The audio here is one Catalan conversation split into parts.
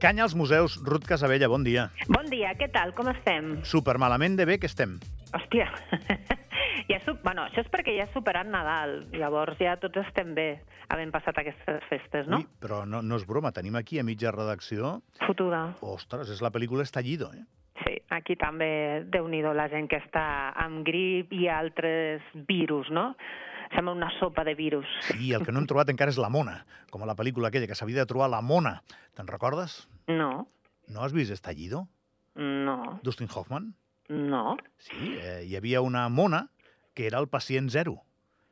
Canya als museus, Ruth Casabella, bon dia. Bon dia, què tal? Com estem? Super malament de bé que estem. Hòstia, ja bueno, això és perquè ja ha superat Nadal, llavors ja tots estem bé, havent passat aquestes festes, no? Ui, però no, no és broma, tenim aquí a mitja redacció... Fotuda. Ostres, és la pel·lícula Estallido, eh? Sí, aquí també, déu nhi la gent que està amb grip i altres virus, no? Sembla una sopa de virus. Sí, el que no hem trobat encara és la mona, com a la pel·lícula aquella que s'havia de trobar la mona. Te'n recordes? No, No has vist Estallido? no, Dustin Hoffman? no. Sí, eh, hi havia una mona que era el pacient zero.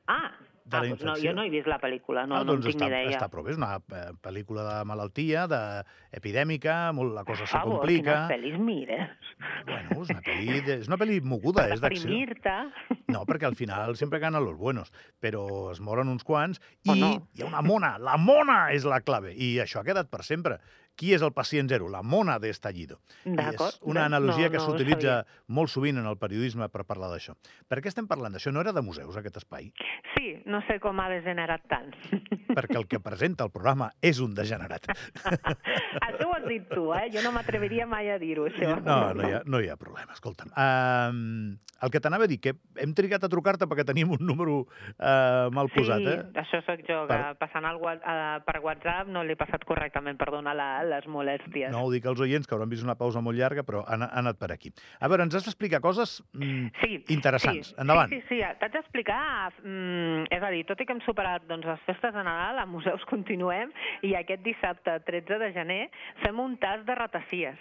Ah, De ah la doncs no, infecció. jo no he vist la pel·lícula, no, ah, no en doncs tinc està, ni idea. està prou bé, és una eh, pel·lícula de malaltia, de epidèmica, molt, la cosa Per se complica. quines pel·lis mires. Bueno, és una pel·li, de, és una pel·li moguda, és d'acció. No, perquè al final sempre ganen los buenos, però es moren uns quants i O no. hi ha una mona. La mona és la clave i això ha quedat per sempre. Qui és el pacient zero? La mona d'Estallido. És una analogia no- que no s'utilitza molt sovint en el periodisme per parlar d'això. Per què estem parlant d'això? No era de museus, aquest espai? Sí, no sé com ha degenerat tant. Perquè el que presenta el programa és un degenerat. això ho has dit tu, eh? Jo no m'atreviria mai a dir-ho, això. No, no hi ha, no hi ha problema, escolta'm. Um, el que t'anava a dir, que hem trigat a trucar-te perquè teníem un número uh, mal posat, sí, eh? això sóc jo, que Per- passant el, eh, per WhatsApp no l'he passat correctament, perdona la, les molèsties. No ho dic als oients, que hauran vist una pausa molt llarga, però han, han anat per aquí. A veure, ens has d'explicar coses mm, Sí, interessants. sí, Endavant. Sí, sí, sí. T'haig d'explicar, mm, és a dir, tot i que hem superat doncs, les festes de Nadal, a museus continuem, i aquest dissabte 13 de gener fem un tas de ratacies.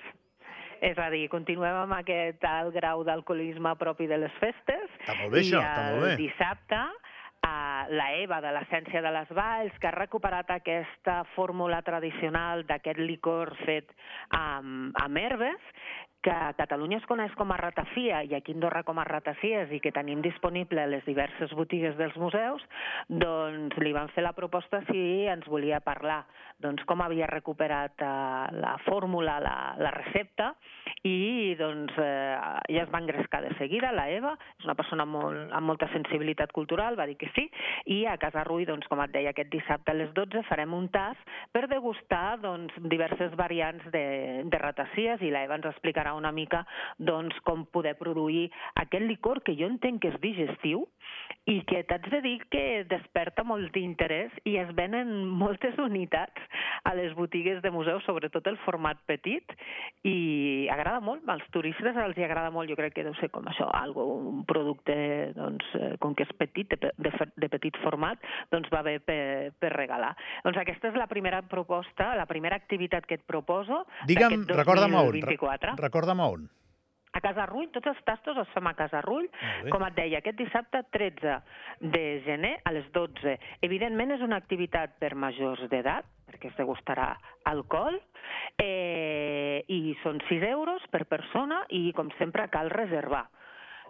És a dir, continuem amb aquest alt grau d'alcoholisme propi de les festes. Està molt bé, això, I el dissabte, la Eva de l'Essència de les Valls, que ha recuperat aquesta fórmula tradicional d'aquest licor fet amb, amb herbes, que Catalunya es coneix com a ratafia i aquí Andorra com a ratacies i que tenim disponible les diverses botigues dels museus, doncs li van fer la proposta si ens volia parlar doncs com havia recuperat eh, la fórmula, la, la recepta, i doncs eh, ella es va engrescar de seguida, la Eva, és una persona molt, amb molta sensibilitat cultural, va dir que sí, i a Casa Rui, doncs, com et deia, aquest dissabte a les 12 farem un tas per degustar doncs, diverses variants de, de ratacies i la Eva ens explicarà una mica doncs, com poder produir aquest licor que jo entenc que és digestiu i que t'haig de dir que desperta molt d'interès i es venen moltes unitats a les botigues de museus, sobretot el format petit, i agrada molt, als turistes els hi agrada molt, jo crec que deu ser com això, algo, un producte, doncs, eh, com que és petit, de, de, de petit format, doncs va bé per, per regalar. Doncs aquesta és la primera proposta, la primera activitat que et proposo Digue'm, recorda'm on. 2024. Re- Recorda'm on. A Casa Rull, tots els tastos els fem a Casa Rull, com et deia, aquest dissabte 13 de gener a les 12. Evidentment és una activitat per majors d'edat, perquè es degustarà alcohol, eh, i són 6 euros per persona i, com sempre, cal reservar.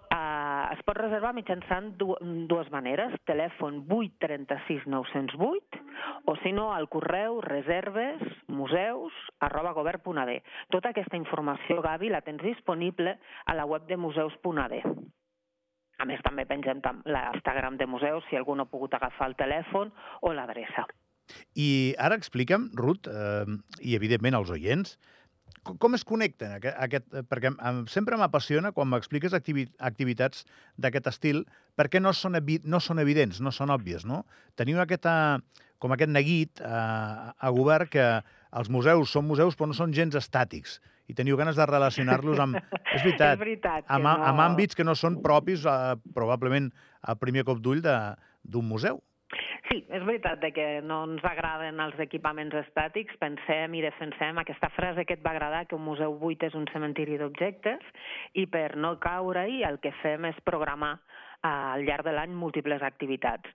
Uh, es pot reservar mitjançant du dues maneres, telèfon 836 908 o si no al correu reserves museus arroba govern.ad. Tota aquesta informació, Gavi, la tens disponible a la web de museus.ad. A més, també pengem l'Instagram de museus si algú no ha pogut agafar el telèfon o l'adreça. I ara explica'm, Ruth, eh, i evidentment els oients, com es connecten aquest, aquest perquè em, sempre m'apassiona quan m'expliques activi, activitats d'aquest estil, perquè no són, evi, no són evidents, no són òbvies, no? Teniu aquesta, com aquest neguit eh, a govern que els museus són museus però no són gens estàtics i teniu ganes de relacionar-los amb... És veritat, És veritat amb, no- amb àmbits que no són propis, eh, probablement, a primer cop d'ull de- d'un museu. Sí, és veritat que no ens agraden els equipaments estàtics, pensem i defensem aquesta frase que et va agradar, que un museu buit és un cementiri d'objectes, i per no caure-hi el que fem és programar al llarg de l'any múltiples activitats.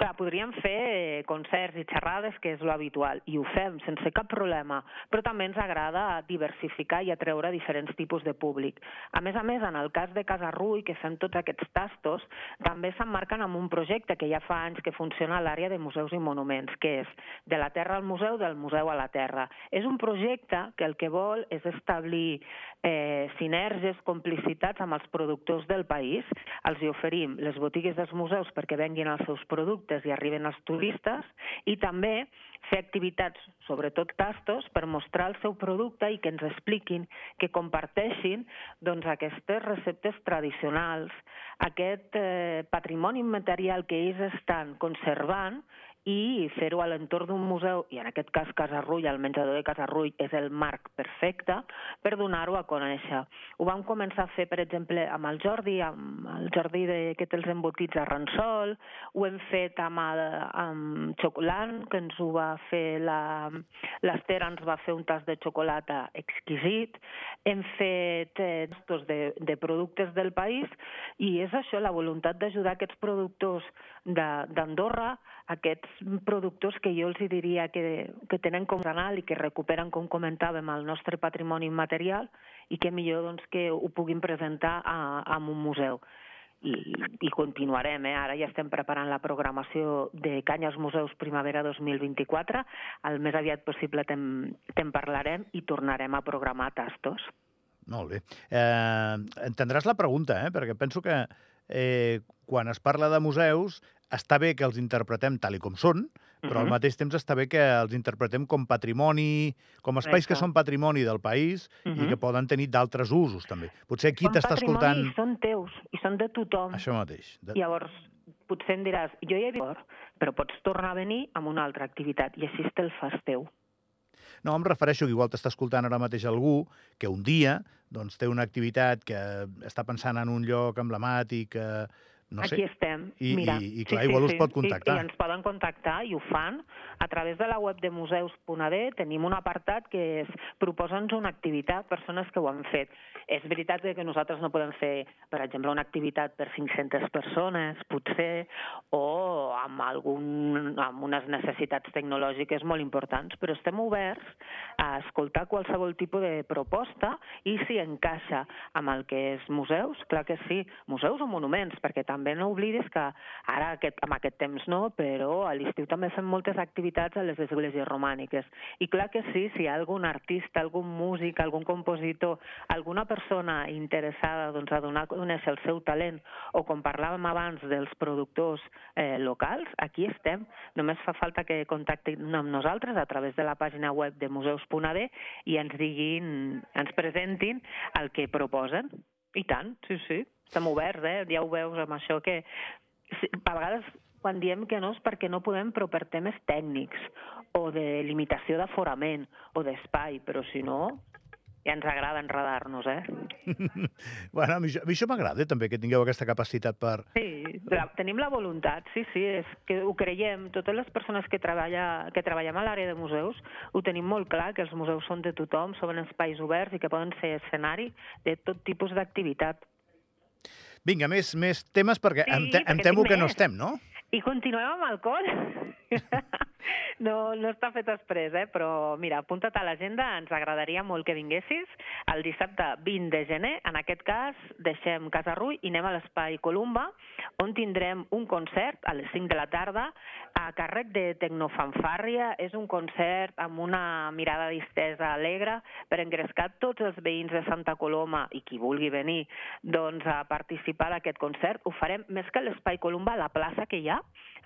Clar, podríem fer eh, concerts i xerrades, que és lo habitual, i ho fem sense cap problema, però també ens agrada diversificar i atreure diferents tipus de públic. A més a més, en el cas de Casa Rui, que fem tots aquests tastos, també s'emmarquen amb un projecte que ja fa anys que funciona a l'àrea de museus i monuments, que és de la terra al museu, del museu a la terra. És un projecte que el que vol és establir eh, sinergies, complicitats amb els productors del país, els hi oferim les botigues dels museus perquè venguin els seus productes i arriben els turistes i també fer activitats, sobretot tastos, per mostrar el seu producte i que ens expliquin, que comparteixin doncs, aquestes receptes tradicionals, aquest eh, patrimoni material que ells estan conservant i fer-ho a l'entorn d'un museu, i en aquest cas Casarrull, el menjador de Casarrull és el marc perfecte per donar-ho a conèixer. Ho vam començar a fer, per exemple, amb el Jordi, amb el Jordi de, que té els embotits a Ransol, ho hem fet amb, el, amb Xocolant, que ens ho va fer la... l'Ester ens va fer un tas de xocolata exquisit, hem fet eh, de, de productes del país, i és això, la voluntat d'ajudar aquests productors d'Andorra, aquests productors que jo els diria que, que tenen com canal i que recuperen, com comentàvem, el nostre patrimoni immaterial i que millor doncs, que ho puguin presentar a, a un museu. I, i continuarem, eh? ara ja estem preparant la programació de Canyes Museus Primavera 2024, el més aviat possible te'n te parlarem i tornarem a programar tastos. Molt bé. Eh, entendràs la pregunta, eh? perquè penso que eh, quan es parla de museus està bé que els interpretem tal i com són, però uh -huh. al mateix temps està bé que els interpretem com patrimoni, com espais Exacte. que són patrimoni del país uh -huh. i que poden tenir d'altres usos, també. Potser aquí t'està escoltant... i són teus, i són de tothom. Això mateix. De... Llavors, potser em diràs, jo hi he vist, però pots tornar a venir amb una altra activitat, i així te'l fas teu. No, em refereixo que igual t'està escoltant ara mateix algú que un dia doncs, té una activitat que està pensant en un lloc emblemàtic, eh, no sé. Aquí estem, I, mira. I, i clar, sí, igual sí, us pot contactar. I, I ens poden contactar i ho fan a través de la web de museus.ad. Tenim un apartat que és proposa'ns una activitat, persones que ho han fet. És veritat que nosaltres no podem fer, per exemple, una activitat per 500 persones, potser, o amb, algun, amb unes necessitats tecnològiques molt importants, però estem oberts a escoltar qualsevol tipus de proposta i si encaixa amb el que és museus, clar que sí, museus o monuments, perquè també també no oblidis que ara aquest, amb aquest temps no, però a l'estiu també fem moltes activitats a les esglésies romàniques. I clar que sí, si hi ha algun artista, algun músic, algun compositor, alguna persona interessada doncs, a donar a conèixer el seu talent, o com parlàvem abans dels productors eh, locals, aquí estem. Només fa falta que contactin amb nosaltres a través de la pàgina web de museus.ad i ens diguin, ens presentin el que proposen. I tant, sí, sí estem oberts, eh? ja ho veus amb això que a vegades quan diem que no és perquè no podem, però per temes tècnics o de limitació d'aforament o d'espai, però si no, ja ens agrada enredar-nos, eh? bueno, a mi, a mi això m'agrada, també, que tingueu aquesta capacitat per... Sí, la, tenim la voluntat, sí, sí, és que ho creiem. Totes les persones que, treballa, que treballem a l'àrea de museus ho tenim molt clar, que els museus són de tothom, són espais oberts i que poden ser escenari de tot tipus d'activitat. Vinga, més, més temes, perquè sí, em, te em temo que no estem, no? I continuem amb alcohol. No, no està fet express, eh? però mira, apunta't a l'agenda, ens agradaria molt que vinguessis el dissabte 20 de gener. En aquest cas, deixem Casa Rull i anem a l'Espai Columba, on tindrem un concert a les 5 de la tarda a càrrec de Tecnofanfàrria. És un concert amb una mirada distesa alegre per engrescar tots els veïns de Santa Coloma i qui vulgui venir doncs, a participar d'aquest concert. Ho farem més que l'Espai Columba, a la plaça que hi ha.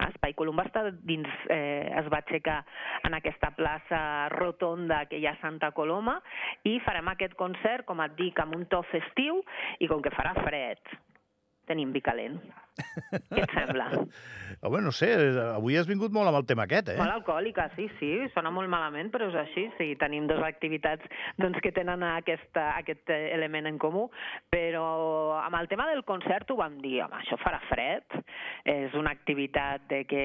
Espai Columba està dins, eh, es va aixecar en aquesta plaça rotonda que hi ha a Santa Coloma i farem aquest concert, com et dic, amb un to festiu i com que farà fred, tenim vi calent. Què et sembla? Home, no sé, avui has vingut molt amb el tema aquest, eh? Molt alcohòlica, sí, sí, sona molt malament, però és així, sí, tenim dues activitats doncs, que tenen aquesta, aquest element en comú, però amb el tema del concert ho vam dir, home, això farà fred, és una activitat de que,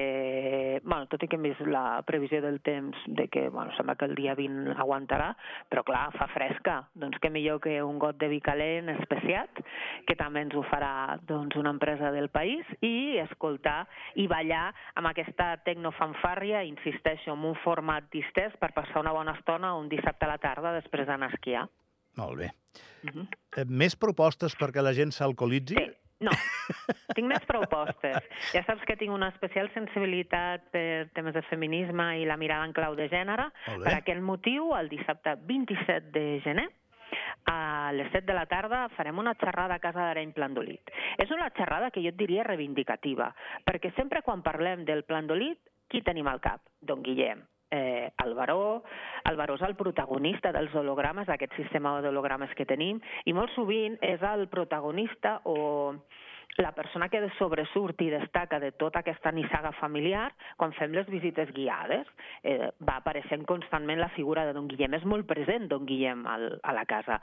bueno, tot i que hem vist la previsió del temps de que, bueno, sembla que el dia 20 aguantarà, però clar, fa fresca, doncs què millor que un got de vi calent especiat, que també ens ho farà doncs, una empresa del país i escoltar i ballar amb aquesta tecnofanfàrria, insisteixo, en un format distès per passar una bona estona un dissabte a la tarda després d'anar a esquiar. Molt bé. Uh -huh. Eh, més propostes perquè la gent s'alcoholitzi? Sí. No, tinc més propostes. Ja saps que tinc una especial sensibilitat per temes de feminisme i la mirada en clau de gènere. Per aquest motiu, el dissabte 27 de gener, A les 7 de la tarda farem una xerrada a Casa d'Areny Plandolit. És una xerrada que jo et diria reivindicativa, perquè sempre quan parlem del Plandolit, qui tenim al cap? Don Guillem, eh, el baró, el baró és el protagonista dels hologrames, d'aquest sistema d'hologrames que tenim, i molt sovint és el protagonista o la persona que sobresurt i destaca de tota aquesta nissaga familiar quan fem les visites guiades. Eh, va apareixent constantment la figura de Don Guillem. És molt present Don Guillem al, a la casa.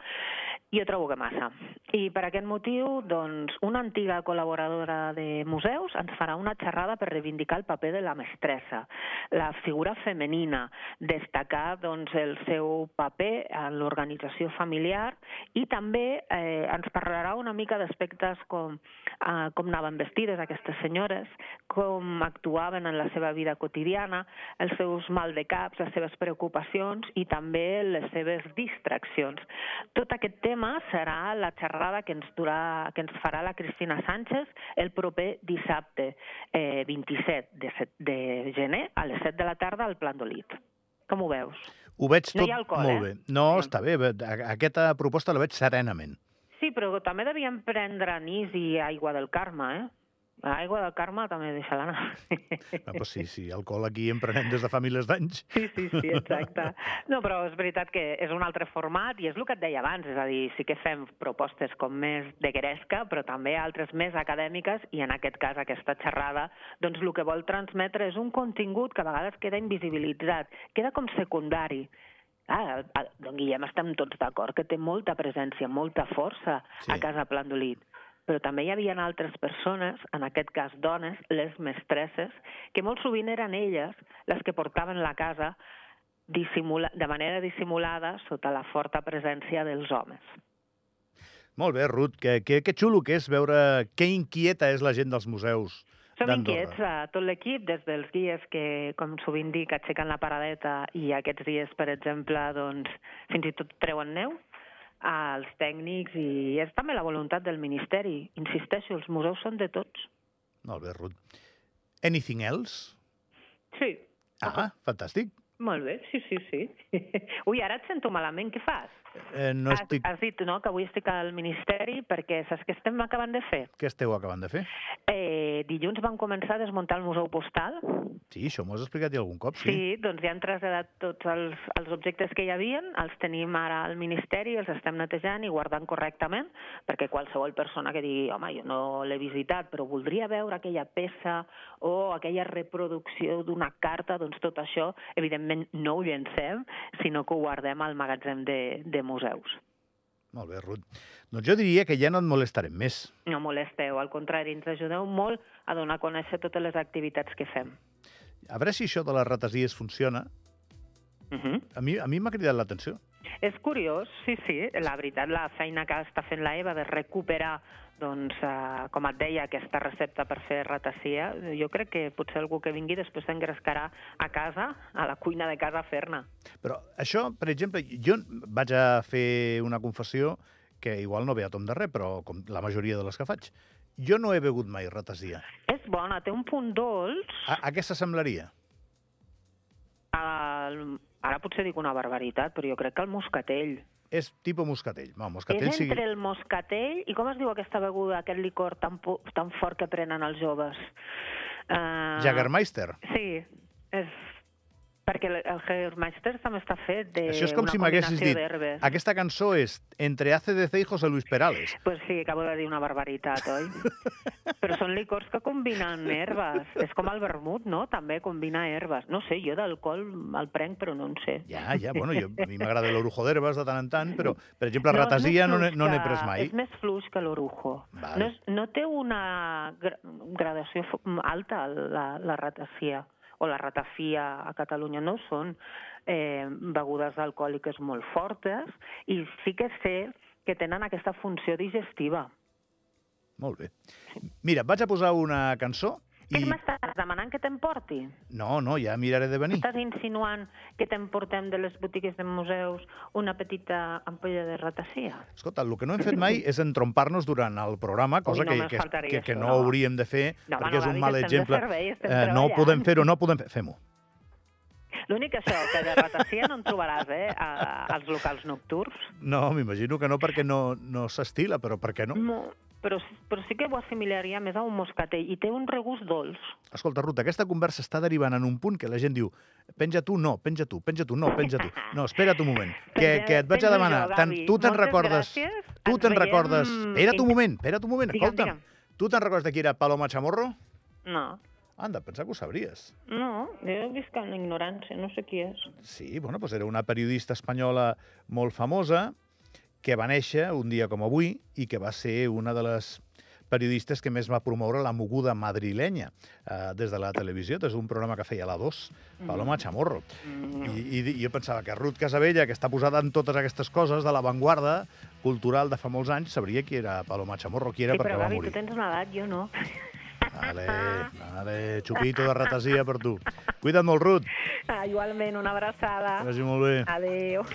Jo trobo que massa. I per aquest motiu, doncs, una antiga col·laboradora de museus ens farà una xerrada per reivindicar el paper de la mestressa, la figura femenina, destacar doncs, el seu paper en l'organització familiar i també eh, ens parlarà una mica d'aspectes com eh, com anaven vestides aquestes senyores, com actuaven en la seva vida quotidiana, els seus mal de caps, les seves preocupacions i també les seves distraccions. Tot aquest tema serà la xerrada que ens, durà, que ens farà la Cristina Sánchez el proper dissabte eh, 27 de, set, de gener a les 7 de la tarda al Plan d'Olit. Com ho veus? Ho veig tot No hi ha alcohol, molt eh? bé. No, està bé. Aquesta proposta la veig serenament. Sí, però també devíem prendre anís i aigua del Carme, eh? L'aigua del Carme també deixa l'anar. No, però sí, sí, alcohol aquí en prenem des de fa milers d'anys. Sí, sí, sí, exacte. No, però és veritat que és un altre format i és el que et deia abans, és a dir, sí que fem propostes com més de gresca, però també altres més acadèmiques i en aquest cas aquesta xerrada, doncs el que vol transmetre és un contingut que a vegades queda invisibilitzat, queda com secundari. Ah, don Guillem estem tots d'acord que té molta presència, molta força Sí. a Casa Plandolit, però també hi havia altres persones, en aquest cas dones, les mestresses, que molt sovint eren elles les que portaven la casa dissimula de manera dissimulada sota la forta presència dels homes. Molt bé, Ruth, que, que, que xulo que és veure què inquieta és la gent dels museus Som inquiets, a tot l'equip, des dels guies que, com sovint dic, aixequen la paradeta i aquests dies, per exemple, doncs, fins i tot treuen neu, als tècnics i és també la voluntat del Ministeri. Insisteixo, els museus són de tots. Molt bé, Ruth. Anything else? Sí. Ah, fantàstic. Molt bé, sí, sí, sí. Ui, ara et sento malament, què fas? Eh, no has, estic... has dit, no?, que avui estic al Ministeri perquè saps què estem acabant de fer? Què esteu acabant de fer? Eh, dilluns van començar a desmuntar el Museu Postal. Sí, això m'ho has explicat ja algun cop, Sí, sí. doncs ja han traslladat tots els, els objectes que hi havien, els tenim ara al Ministeri, els estem netejant i guardant correctament, perquè qualsevol persona que digui, home, jo no l'he visitat, però voldria veure aquella peça o aquella reproducció d'una carta, doncs tot això, evidentment, no ho llencem, sinó que ho guardem al magatzem de, de museus. Molt bé, Ruth. Doncs jo diria que ja no et molestarem més. No molesteu, al contrari, ens ajudeu molt a donar a conèixer totes les activitats que fem. A veure si això de les ratasies funciona. Uh -huh. A mi a mi m'ha cridat l'atenció. És curiós, sí, sí, la veritat, la feina que està fent la Eva de recuperar, doncs, eh, com et deia, aquesta recepta per fer ratassia, jo crec que potser algú que vingui després s'engrescarà a casa, a la cuina de casa a fer-ne. Però això, per exemple, jo vaig a fer una confessió que igual no ve a tom de res, però com la majoria de les que faig. Jo no he begut mai ratasia. És bona, té un punt dolç. A, a què s'assemblaria? El, ara potser dic una barbaritat, però jo crec que el moscatell. És tipus moscatell. No, moscatell és sigui... entre el moscatell i com es diu aquesta beguda, aquest licor tan, tan fort que prenen els joves? Uh, Jagermeister. Sí, és... Perquè el Jägermeister també està fet de Això és com si m'haguessis dit, aquesta cançó és entre ACDC i José Luis Perales. Pues sí, acabo de dir una barbaritat, oi? Però són licors que combinen herbes. És com el vermut, no? També combina herbes. No sé, jo d'alcohol el prenc, però no en sé. Ja, ja, bueno, jo, a mi m'agrada l'orujo d'herbes de tant en tant, però, per exemple, No, ratasia no n'he no que- pres mai. És més fluix que l'orujo. Vale. No, és, no té una gra gradació alta, la, la ratacia o la ratafia a Catalunya. No són eh, begudes alcohòliques molt fortes i sí que sé que tenen aquesta funció digestiva. Molt bé. Mira, vaig a posar una cançó Què i... m'estàs demanant que t'emporti? No, no, ja miraré de venir. Estàs insinuant que t'emportem de les botigues de museus una petita ampolla de ratacia? Escolta, el que no hem fet mai és entrompar-nos durant el programa, cosa no que, que, que, que no no. hauríem de fer, No, perquè no és un mal exemple. servei, Eh, no podem fer-ho, no podem fer... Fem-ho. L'únic que això, que de ratacia no en trobaràs, eh, a, als locals nocturns. No, m'imagino que no, perquè no, no s'estila, però per què no? No, però, però sí que ho assimilaria més a un moscatell i té un regust dolç. Escolta, Ruth, aquesta conversa està derivant en un punt que la gent diu penja tu, no, penja tu, penja tu, no, penja tu. No, espera't un moment, que, que et vaig a demanar. jo, Gavi. tu te'n recordes... gràcies. Tu te'n veiem recordes... Espera't un moment, espera't un moment, Digue'm, escolta'm. digue'm. Tu te'n recordes de qui era Paloma Chamorro? No, Anda, pensava que ho sabries. no, jo visc en ignorància, no sé qui és. Sí, bueno, doncs era una periodista espanyola molt famosa que va néixer un dia com avui i que va ser una de les periodistes que més va promoure la moguda madrilenya eh, des de la televisió, des d'un programa que feia la 2, Paloma Chamorro. Mm. I, i, I jo pensava que Ruth Casabella, que està posada en totes aquestes coses de l'avantguarda cultural de fa molts anys, sabria qui era Paloma Chamorro, qui era Sí, perquè però va Gavi, morir. tu tens una edat, jo no. Vale, vale, xupito de ratasia per tu. Cuida't molt, Ruth. Ah, igualment, una abraçada. Que vagi molt bé. Adéu.